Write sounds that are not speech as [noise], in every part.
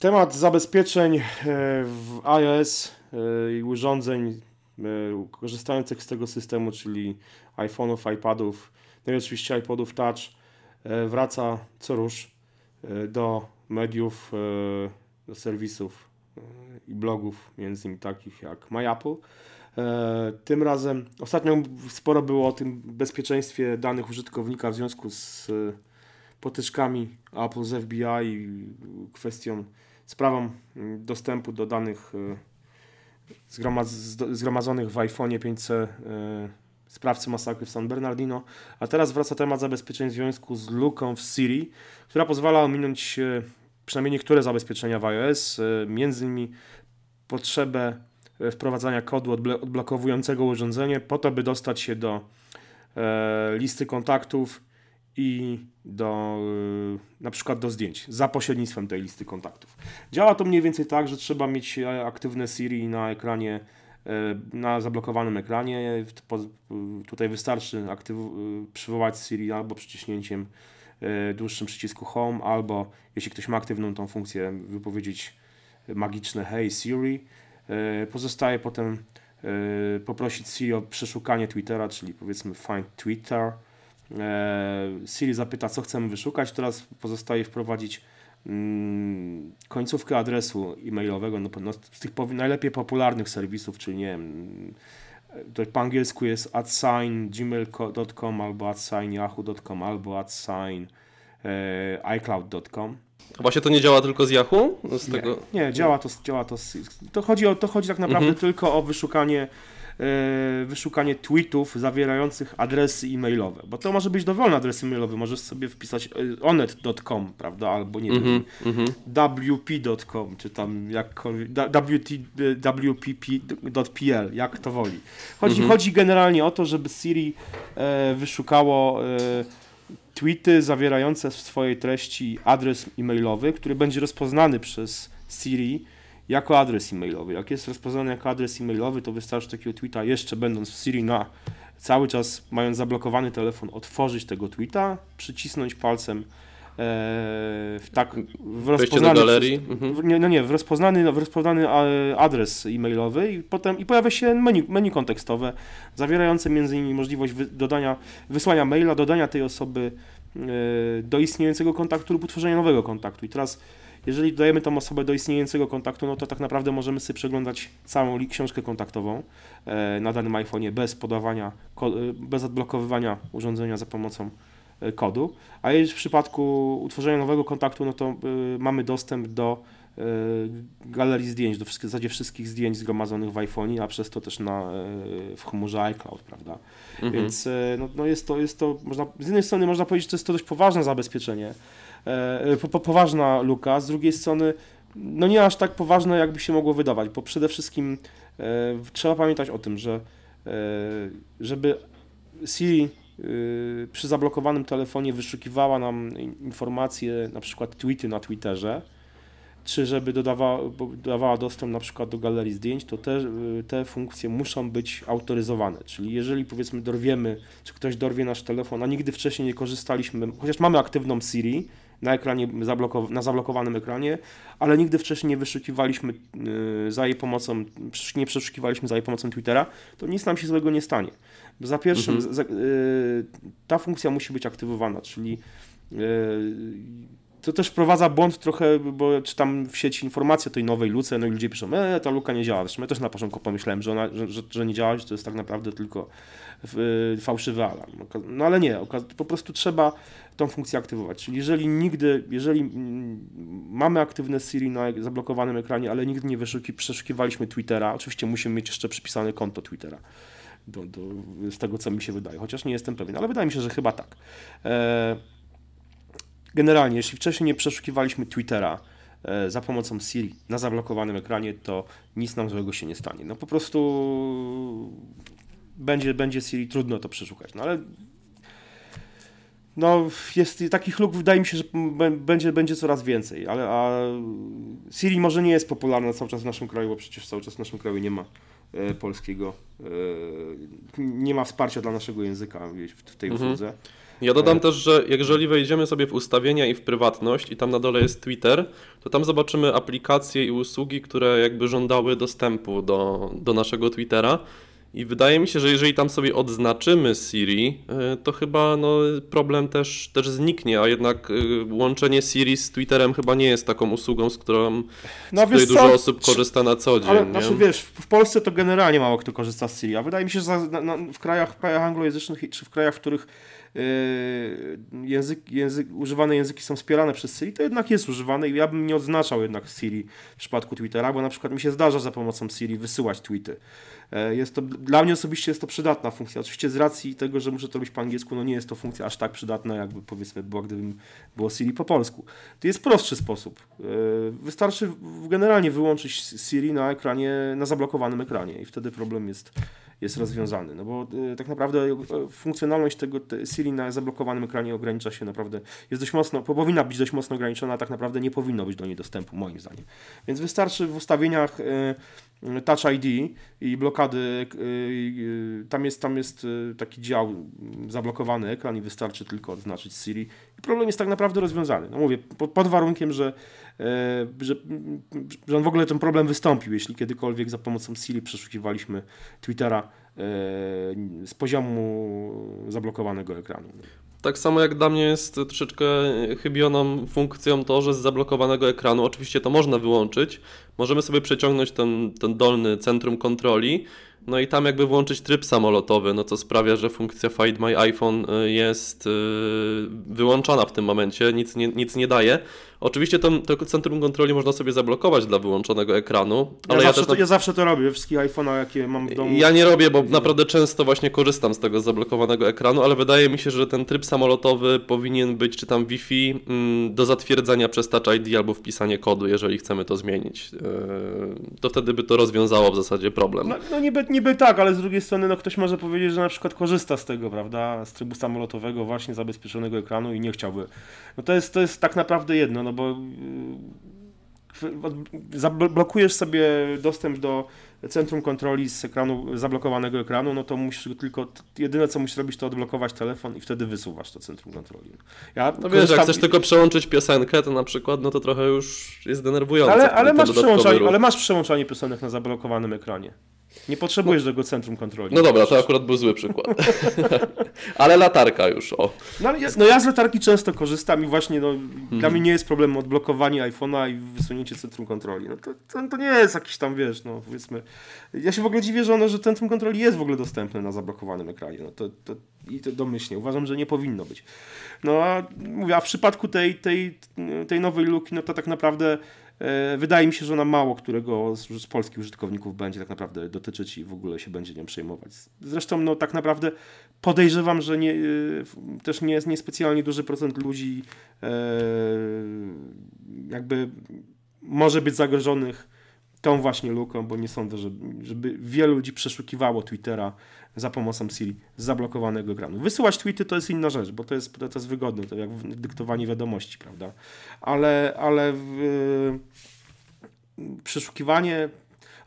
Temat zabezpieczeń e, w iOS e, i urządzeń korzystających z tego systemu, czyli iPhone'ów, iPadów, no i oczywiście iPodów Touch, wraca co rusz do mediów, do serwisów i blogów, między innymi takich jak MyApple. E, tym razem, ostatnio sporo było o tym bezpieczeństwie danych użytkownika w związku z e, potyczkami Apple z FBI i kwestią, sprawą mm, dostępu do danych e, zgromadzonych w iPhone 5C sprawcy masakry w San Bernardino. A teraz wraca temat zabezpieczeń w związku z luką w Siri, która pozwala ominąć przynajmniej niektóre zabezpieczenia w iOS, między innymi potrzebę wprowadzania kodu odblokowującego urządzenie po to, by dostać się do e, listy kontaktów i do e, na przykład do zdjęć za pośrednictwem tej listy kontaktów. Działa to mniej więcej tak, że trzeba mieć aktywne Siri na ekranie, na zablokowanym ekranie. Tutaj wystarczy aktyw, przywołać Siri albo przyciśnięciem dłuższym przycisku Home, albo jeśli ktoś ma aktywną tą funkcję, wypowiedzieć magiczne Hey Siri E, pozostaje potem e, poprosić Siri o przeszukanie Twittera, czyli powiedzmy find Twitter. E, Siri zapyta, co chcemy wyszukać. Teraz pozostaje wprowadzić mm, końcówkę adresu e-mailowego no, no, z tych najlepiej popularnych serwisów, czyli nie wiem, to po angielsku jest adsign gmail.com albo adsign yahoo.com albo adsign iCloud.com. Właśnie to nie działa tylko z Yahoo? Z nie, tego... nie, działa to, działa to, to chodzi, o, to chodzi tak naprawdę mhm. tylko o wyszukanie e, wyszukanie tweetów zawierających adresy e-mailowe, bo to może być dowolny adres e-mailowy, możesz sobie wpisać e, onet.com, prawda, albo nie wiem, mm wp.com, czy tam jakkolwiek, wpp.pl, jak to woli. Chodzi, mhm. chodzi generalnie o to, żeby Siri e, wyszukało e, tweety zawierające w swojej treści adres e-mailowy, który będzie rozpoznany przez Siri jako adres e-mailowy. Jak jest rozpoznany jako adres e-mailowy, to wystarczy takiego tweeta jeszcze będąc w Siri na cały czas mając zablokowany telefon, otworzyć tego tweeta, przycisnąć palcem e, w tak w rozpoznany. Mhm. nie, no nie, w rozpoznany, w rozpoznany adres e-mailowy i potem i pojawia się menu, menu kontekstowe zawierające m.in. możliwość dodania, wysłania maila, dodania tej osoby E, do istniejącego kontaktu lub utworzenia nowego kontaktu. I teraz, jeżeli dodajemy tą osobę do istniejącego kontaktu, no to tak naprawdę możemy sobie przeglądać całą książkę kontaktową e, na danym iPhone'ie bez podawania, e, bez odblokowywania urządzenia za pomocą kodu. A jeżeli w przypadku utworzenia nowego kontaktu, no to mamy dostęp do galerii zdjęć, do wszystkich, w zasadzie wszystkich zdjęć zgromadzonych w iPhone, a przez to też na, w chmurze iCloud, prawda? Mhm. Więc no, no jest, to, jest to, można, z jednej strony można powiedzieć, że to jest to dość poważne zabezpieczenie, e, po, po, poważna luka, z drugiej strony no nie aż tak poważne, jakby się mogło wydawać, bo przede wszystkim e, trzeba pamiętać o tym, że e, żeby Siri przy zablokowanym telefonie wyszukiwała nam informacje, na przykład tweety na Twitterze, czy żeby dodawała, dodawała dostęp na przykład do galerii zdjęć, to te, te funkcje muszą być autoryzowane. Czyli jeżeli powiedzmy dorwiemy, czy ktoś dorwie nasz telefon, a nigdy wcześniej nie korzystaliśmy, chociaż mamy aktywną Siri na ekranie, na zablokowanym ekranie, ale nigdy wcześniej nie wyszukiwaliśmy y, za jej pomocą, nie przeszukiwaliśmy za jej pomocą Twittera, to nic nam się złego nie stanie. Za pierwszym, mhm. za, y, ta funkcja musi być aktywowana, czyli y, to też wprowadza błąd trochę, bo czytam w sieci informacje o tej nowej luce, no i ludzie piszą, e, ta luka nie działa. Zresztą ja też na początku pomyślałem, że, ona, że, że, że nie działa, że to jest tak naprawdę tylko fałszywy alarm. No ale nie, po prostu trzeba tą funkcję aktywować. Czyli jeżeli nigdy, jeżeli mamy aktywne Siri na zablokowanym ekranie, ale nigdy nie wyszuki, przeszukiwaliśmy Twittera, oczywiście musimy mieć jeszcze przypisane konto Twittera. Do, do, z tego, co mi się wydaje, chociaż nie jestem pewien, ale wydaje mi się, że chyba tak. E Generalnie, jeśli wcześniej nie przeszukiwaliśmy Twittera e, za pomocą Siri na zablokowanym ekranie, to nic nam złego się nie stanie. No po prostu będzie, będzie Siri trudno to przeszukać. No ale no jest takich luk wydaje mi się, że będzie, będzie coraz więcej, ale a Siri może nie jest popularna cały czas w naszym kraju, bo przecież cały czas w naszym kraju nie ma polskiego, e, nie ma wsparcia dla naszego języka w, tej mhm. usłudze. Ja dodam też, że jeżeli wejdziemy sobie w ustawienia i w prywatność i tam na dole jest Twitter, to tam zobaczymy aplikacje i usługi, które jakby żądały dostępu do, do naszego Twittera. I wydaje mi się, że jeżeli tam sobie odznaczymy Siri, y, to chyba no, problem też, też zniknie, a jednak y, łączenie Siri z Twitterem chyba nie jest taką usługą, z którą No z której dużo co, osób korzysta na co dzień. Ale nie? znaczy wiesz, w Polsce to generalnie mało kto korzysta z Siri, a wydaje mi się, że w, krajach, w krajach anglojęzycznych czy w krajach, w których yy, język, język, używane języki są wspierane przez Siri, to jednak jest używane i ja bym nie odznaczał jednak Siri w przypadku Twittera, bo na przykład mi się zdarza za pomocą Siri wysyłać tweety. E, Jest to, dla mnie osobiście jest to przydatna funkcja. Oczywiście z racji tego, że muszę to robić po angielsku, no nie jest to funkcja aż tak przydatna, jakby powiedzmy była, gdybym było Siri po polsku. To jest prostszy sposób. E, Wystarczy generalnie wyłączyć Siri na ekranie, na zablokowanym ekranie i wtedy problem jest, jest rozwiązany. No bo e, tak naprawdę funkcjonalność tego te Siri na zablokowanym ekranie ogranicza się naprawdę, jest dość mocno, powinna być dość mocno ograniczona, a tak naprawdę nie powinno być do niej dostępu, moim zdaniem. Więc wystarczy w ustawieniach Touch ID i blokady, y, y, tam jest, tam jest y, taki dział y, zablokowany ekran i wystarczy tylko odznaczyć Siri i problem jest tak naprawdę rozwiązany. No mówię, pod, pod warunkiem, że, e, że, że on w ogóle ten problem wystąpił, jeśli kiedykolwiek za pomocą Siri przeszukiwaliśmy Twittera e, z poziomu zablokowanego ekranu. Tak samo jak dla mnie jest troszeczkę chybioną funkcją to, że z zablokowanego ekranu, oczywiście to można wyłączyć, możemy sobie przeciągnąć ten, ten dolny centrum kontroli, no i tam jakby włączyć tryb samolotowy, no co sprawia, że funkcja Find My iPhone y, jest y, wyłączona w tym momencie, nic nie, nic nie daje. Oczywiście to, to centrum kontroli można sobie zablokować dla wyłączonego ekranu, Ja, ale ja, zawsze, też to, ja zawsze to robię, we wszystkich iPhone'ach, jakie mam w domu. Ja nie robię, bo naprawdę często właśnie korzystam z tego zablokowanego ekranu, ale wydaje mi się, że ten tryb samolotowy powinien być, czy tam Wi-Fi, mm, do zatwierdzenia przez Touch ID albo wpisanie kodu, jeżeli chcemy to zmienić. Yy, To wtedy by to rozwiązało w zasadzie problem. No, no niby, niby tak, ale z drugiej strony no, ktoś może powiedzieć, że na przykład korzysta z tego, prawda, z trybu samolotowego, właśnie zabezpieczonego ekranu i nie chciałby. No to jest, to jest tak naprawdę jedno, no bo yy, zablokujesz sobie dostęp do centrum kontroli z ekranu, zablokowanego ekranu, no to musisz tylko, jedyne co musisz robić to odblokować telefon i wtedy wysuwasz to centrum kontroli. Ja No wiesz, jak chcesz tylko przełączyć piosenkę, to na przykład, no to trochę już jest denerwujące. ale, ale, masz przełączanie, ruch. ale masz przełączanie piosenek na zablokowanym ekranie. Nie potrzebujesz tego centrum kontroli. No dobra, to akurat był zły przykład. [laughs] ale latarka już, o. No, ale ja, no ja z latarki często korzystam i właśnie no, Mhm. dla mnie nie jest problem odblokowanie iPhone'a i wysunięcie centrum kontroli. No to, to, to nie jest jakiś tam, wiesz, no powiedzmy... Ja się w ogóle dziwię, że, ono, że centrum kontroli jest w ogóle dostępne na zablokowanym ekranie. No to, to, I to domyślnie. Uważam, że nie powinno być. No a mówię, a w przypadku tej, tej, tej nowej luki, no to tak naprawdę wydaje mi się, że ona mało którego z, z polskich użytkowników będzie tak naprawdę dotyczyć i w ogóle się będzie nią przejmować. Zresztą no tak naprawdę podejrzewam, że nie, y, też nie jest niespecjalnie duży procent ludzi e, jakby może być zagrożonych tą właśnie luką, bo nie sądzę, żeby, żeby wielu ludzi przeszukiwało Twittera za pomocą Siri z zablokowanego ekranu. Wysyłać tweety to jest inna rzecz, bo to jest, to jest wygodne, to jak dyktowanie wiadomości, prawda? Ale, ale w, przeszukiwanie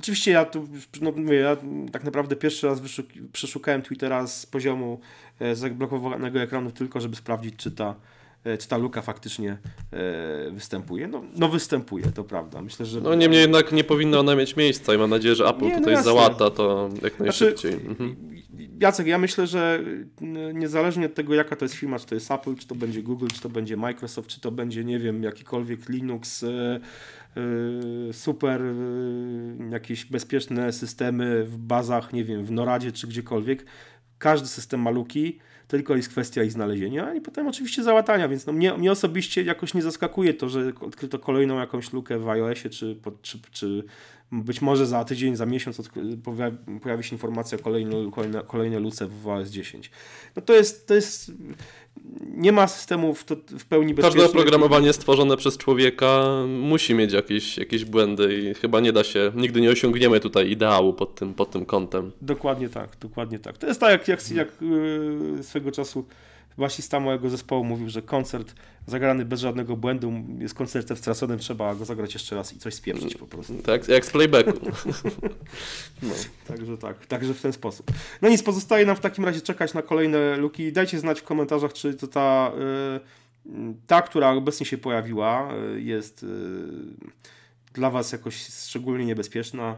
Oczywiście ja tu, no mówię, ja tak naprawdę pierwszy raz przeszukałem Twittera z poziomu e, zablokowanego ekranu tylko, żeby sprawdzić, czy ta, czy ta luka faktycznie e, występuje. No, no występuje, to prawda. Myślę, że... No niemniej jednak nie powinna ona mieć miejsca i mam nadzieję, że Apple Nie, no tutaj jasne. załata to jak najszybciej. Znaczy, Mhm. Jacek, ja myślę, że niezależnie od tego, jaka to jest firma, czy to jest Apple, czy to będzie Google, czy to będzie Microsoft, czy to będzie, nie wiem, jakikolwiek Linux, e, e, super e, jakieś bezpieczne systemy w bazach, nie wiem, w Noradzie, czy gdziekolwiek, każdy system ma luki, tylko jest kwestia ich znalezienia i potem oczywiście załatania, więc no mnie, mnie osobiście jakoś nie zaskakuje to, że odkryto kolejną jakąś lukę w iOSie, czy, czy, czy być może za tydzień, za miesiąc pojawi, się informacja o kolejnej, kolejne, kolejnej luce w OS 10. No to jest, to jest nie ma systemów w pełni Każde bezpiecznych. oprogramowanie stworzone przez człowieka musi mieć jakieś, jakieś błędy i chyba nie da się, nigdy nie osiągniemy tutaj ideału pod tym, pod tym kątem. Dokładnie tak, dokładnie tak. To jest tak, jak, jak, jak yy, swego czasu basista mojego zespołu mówił, że koncert zagrany bez żadnego błędu jest koncertem straconym, trzeba go zagrać jeszcze raz i coś spieprzyć po prostu. Tak, jak z playbacku. [laughs] No. Także tak, także w ten sposób. No nic, pozostaje nam w takim razie czekać na kolejne luki. Dajcie znać w komentarzach, czy to ta, y, ta która obecnie się pojawiła, y, jest y, dla Was jakoś szczególnie niebezpieczna,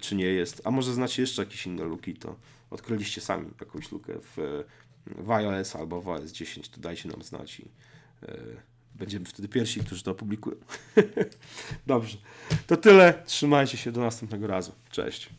czy nie jest. A może znacie jeszcze jakieś inne luki, to odkryliście sami jakąś lukę w, w iOS albo w OS 10, to dajcie nam znać i y, będziemy wtedy pierwsi, którzy to opublikują. [laughs] Dobrze, to tyle. Trzymajcie się do następnego razu. Cześć.